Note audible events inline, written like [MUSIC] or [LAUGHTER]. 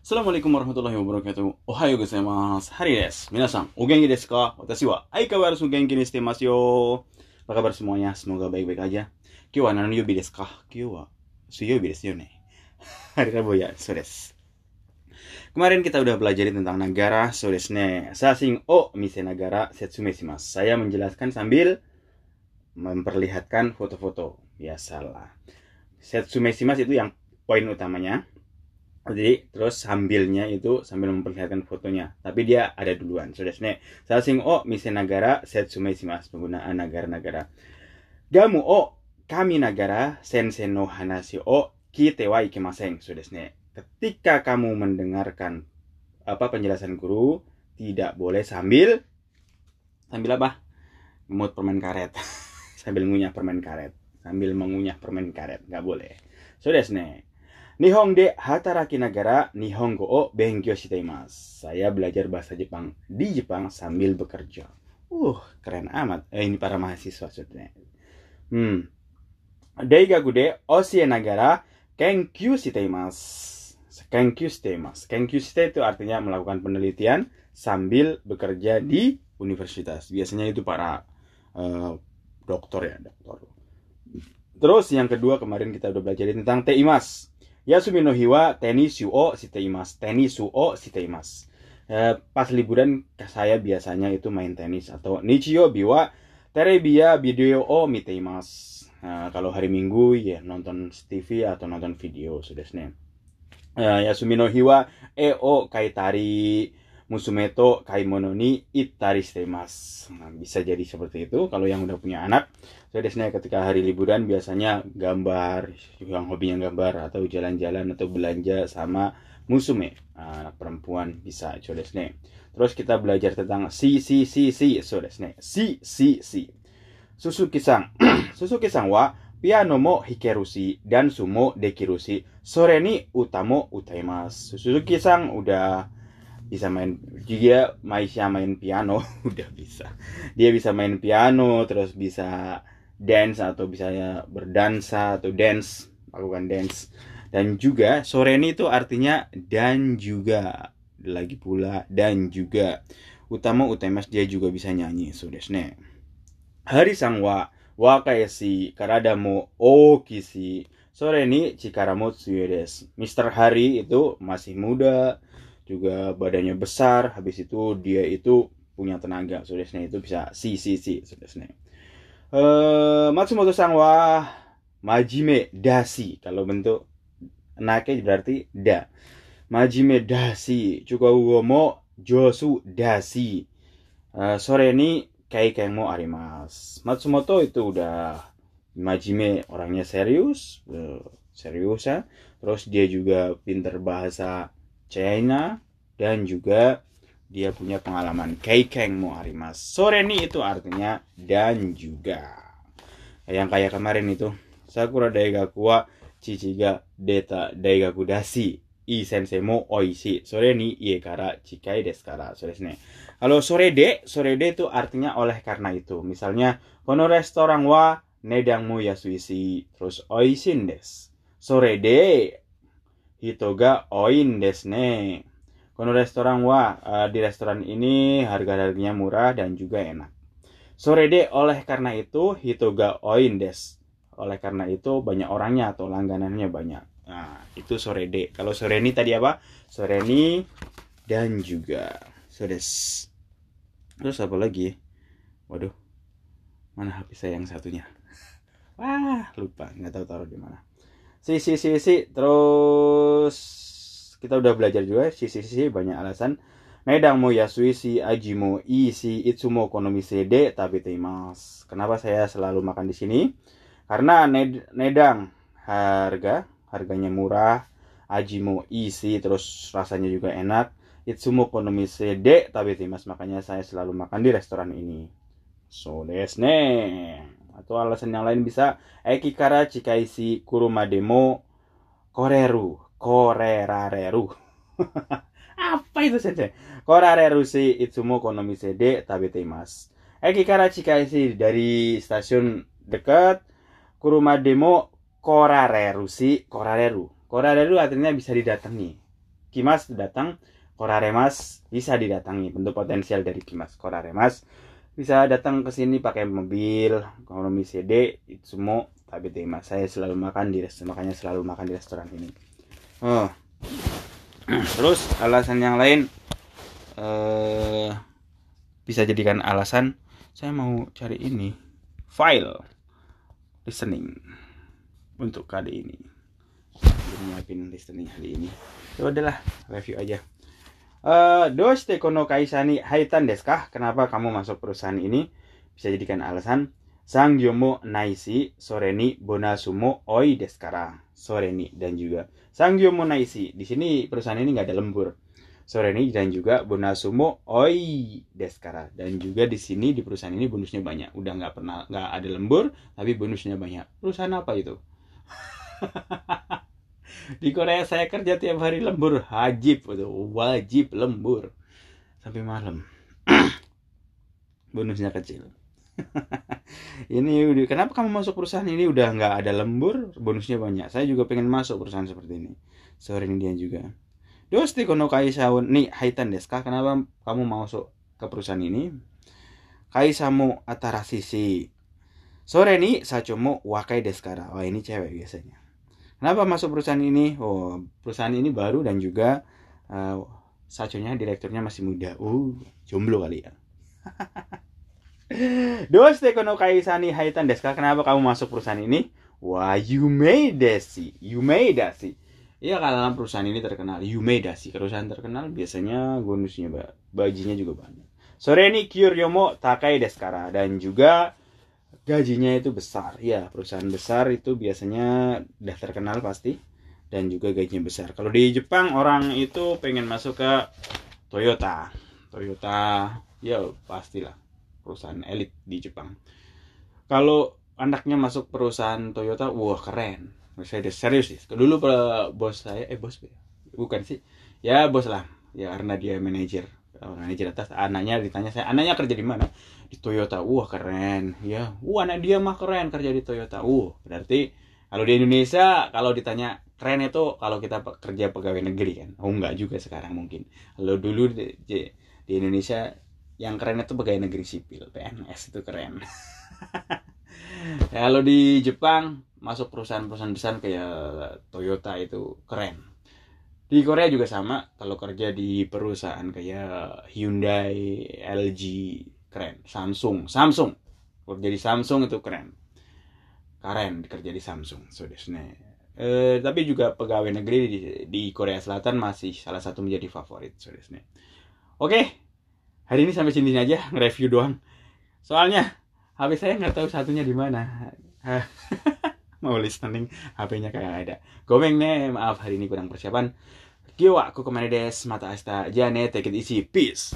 Assalamualaikum warahmatullahi wabarakatuh. Ohayo gozaimasu. Hari desu. Minasan, o genki desu ka? Watashi wa aikawarazu genki ni shite masu yo. Apa kabar semuanya? Semoga baik-baik aja. Kyo wa nano yobi desu ka? Kyo wa suyobi desu yo ne. [LAUGHS] Hari Rabu ya, so. Kemarin kita udah belajar tentang negara, so desu ne. Sasing o mise negara setsume shimasu. Saya menjelaskan sambil memperlihatkan foto-foto. Biasalah. Setsume shimasu itu yang poin utamanya jadi terus sambilnya itu sambil memperlihatkan fotonya. Tapi dia ada duluan. Sudah sini sasing o mise nagara setsume shimasu penggunaan negara-negara. Gamu o kami nagara sensei no hanashi o kite wa ikemasen. Sudah sini ketika kamu mendengarkan apa penjelasan guru tidak boleh sambil sambil apa? Memut permen karet. [LAUGHS] Sambil ngunyah permen karet. Sambil mengunyah permen karet. Nggak boleh. Sudah sini Nihong de hataraki nagara Nihongo o benkyou shite imasu. Saya belajar bahasa Jepang di Jepang sambil bekerja. Uh, keren amat. Eh, ini para mahasiswa sudah. Hmm. Daigaku de osie nagara kenkyu shite imasu. Kenkyu shite imasu. Kenkyu shite itu artinya melakukan penelitian sambil bekerja di universitas. Biasanya itu para uh, dokter ya, dokter. Terus yang kedua kemarin kita udah belajar tentang teimas. Yasumi no hiwa tenisu o shiteimasu. Tenisu o shiteimasu. Eh, pas liburan saya biasanya itu main tenis atau nichiyo biwa terebia video o miteimasu. Nah, kalau hari Minggu ya nonton TV atau nonton video sudah sih. Uh, Yasumi no hiwa e o kaitari musumeto kaimono ni. Nah, bisa jadi seperti itu kalau yang udah punya anak. Saya desnya ketika hari liburan biasanya gambar yang hobinya gambar atau jalan-jalan atau belanja sama musume. Anak perempuan bisa. So desne terus kita belajar tentang si si si si. So desne si si si. Suzuki sang [CLEARS THROAT] Suzuki sang wa piano mo hikerusi dan sumo dekirusi sore ni utamo utaimasu. Suzuki sang udah bisa main dia Maisha main piano [LAUGHS] udah bisa. Dia bisa main piano terus bisa dance atau bisa berdansa atau dance melakukan dance. Dan juga sore ini itu artinya dan juga. Lagi pula dan juga. Utama utamas dia juga bisa nyanyi so desne hari sang wa wa si karada mo okisi sore ini cikara mo des Mister Hari itu masih muda juga badannya besar habis itu dia itu punya tenaga so itu bisa si si si so Uh, Matsumoto sang wa majime dasi kalau bentuk nake berarti da. Majime dasi juga mo josu dasi uh, sore ini kai kai mo arimas Matsumoto itu udah majime orangnya serius uh, serius ya. Terus dia juga pinter bahasa China dan juga dia punya pengalaman keikeng mo arimas. Sore ni itu artinya dan juga. Yang kayak kemarin itu. Sakura daigaku wa chichiga deta daigaku dasi. I sensei mo oishi. Sore ni ie kara chikai desu kara. So desu ne. Kalau sore de, sore de itu artinya oleh karena itu. Misalnya, kono restoran wa nedang mo yasuishi. Terus oishin desu. Sore de hitoga oin desu ne. Kono restoran wa uh, di restoran ini harga-harganya murah dan juga enak. Sore de oleh karena itu hitoga oin des. Oleh karena itu banyak orangnya atau langganannya banyak. Nah, itu sore de. Kalau sore ini tadi apa? Sore ini dan juga sodes. Terus apa lagi? Waduh. Mana HP saya yang satunya? [LAUGHS] Wah, lupa, nggak tahu taruh di mana. Si si si si terus kita udah belajar juga sisi-sisi banyak alasan Nedang mo yasuisi aji mo isi itsumo konomi sede tapi teimas. Kenapa saya selalu makan di sini? Karena ned nedang harga harganya murah, aji mo isi terus rasanya juga enak. Itsumo konomi sede tapi teimas makanya saya selalu makan di restoran ini. So desne. Atau alasan yang lain bisa ekikara chikaisi kuruma demo koreru korerareru [LAUGHS] apa itu sensei korareru si itsumo konomi sede tabete mas Eki kara chikaisi dari stasiun dekat kuruma demo korareru si korareru. Korareru artinya bisa didatangi. Kimas datang koraremas bisa didatangi. Bentuk potensial dari kimas koraremas bisa datang ke sini pakai mobil ekonomi CD itu semua. Tapi tema saya selalu makan di restoran makanya selalu makan di restoran ini. Oh. [CLEARS THROAT] Terus alasan yang lain eh bisa jadikan alasan saya mau cari ini file listening untuk kali ini. Belum nyiapin listening kali ini. Ya udahlah review aja Uh, doshite kono kaisa ni haitan desu? Kenapa kamu masuk perusahaan ini? Bisa jadikan alasan Sanggyo mo naisi sore ni bonasu mo oi desu kara. Sore ni dan juga Sanggyo mo naisi. Di sini perusahaan ini nggak ada lembur. Sore ni dan juga bonasu mo oi desu kara. Dan juga di sini di perusahaan ini bonusnya banyak. Udah nggak pernah nggak ada lembur tapi bonusnya banyak. Perusahaan apa itu? [LAUGHS] di Korea saya kerja tiap hari lembur. Wajib wajib lembur. Sampai malam. [CLEARS THROAT] Bonusnya kecil. [LAUGHS] Ini kenapa kamu masuk perusahaan ini? Udah nggak ada lembur? Bonusnya banyak. Saya juga pengen masuk perusahaan seperti ini. Sore ini dia juga. Dosti kono kaisawon nih haitan desu kenapa kamu masuk ke perusahaan ini? Kaisamu atara sisi sore ini sachomo wakai deskara wah ini cewek biasanya Kenapa masuk perusahaan ini? Oh, perusahaan ini baru dan juga uh, saconya direkturnya masih muda. Uh, jomblo kali ya. [LAUGHS] Doste kono kaisani haitan deska. Kenapa kamu masuk perusahaan ini? Wah, Yume Desi. Yume Desi. Iya karena perusahaan ini terkenal. Yume Desi. Perusahaan terkenal biasanya bonusnya bajinya juga banyak. Sore ini Kyuryomo Takai Deskara. Dan juga gajinya itu besar. Ya perusahaan besar itu biasanya udah terkenal pasti dan juga gajinya besar. Kalau di Jepang orang itu pengen masuk ke Toyota. Toyota ya pastilah perusahaan elit di Jepang. Kalau anaknya masuk perusahaan Toyota wah keren. Saya serius sih. Dulu bos saya eh bos bukan sih. Ya bos lah. Ya karena dia manajer manajer atas anaknya ditanya saya anaknya kerja di mana? Di Toyota. Wah keren. Ya wah anak dia mah keren kerja di Toyota. Uh berarti kalau di Indonesia kalau ditanya keren itu kalau kita kerja pegawai negeri kan? Oh enggak juga sekarang mungkin. Kalau dulu di, di Indonesia yang keren itu pegawai negeri sipil PNS itu keren. [LAUGHS] Kalau di Jepang masuk perusahaan-perusahaan besar kayak Toyota itu keren di Korea juga sama kalau kerja di perusahaan kayak Hyundai, LG, keren. Samsung Samsung. Kerja di Samsung itu keren. Keren kerja di Samsung so eh, tapi juga pegawai negeri di, di Korea Selatan masih salah satu menjadi favorit so oke hari ini sampai sini aja nge-review doang. Soalnya HP saya nggak tahu satunya di mana [LAUGHS] mau listening HP-nya kayak ada. Gomeng nih maaf hari ini kurang persiapan. Kiwa, aku ke mana des, mata asta, jane, take it easy, peace.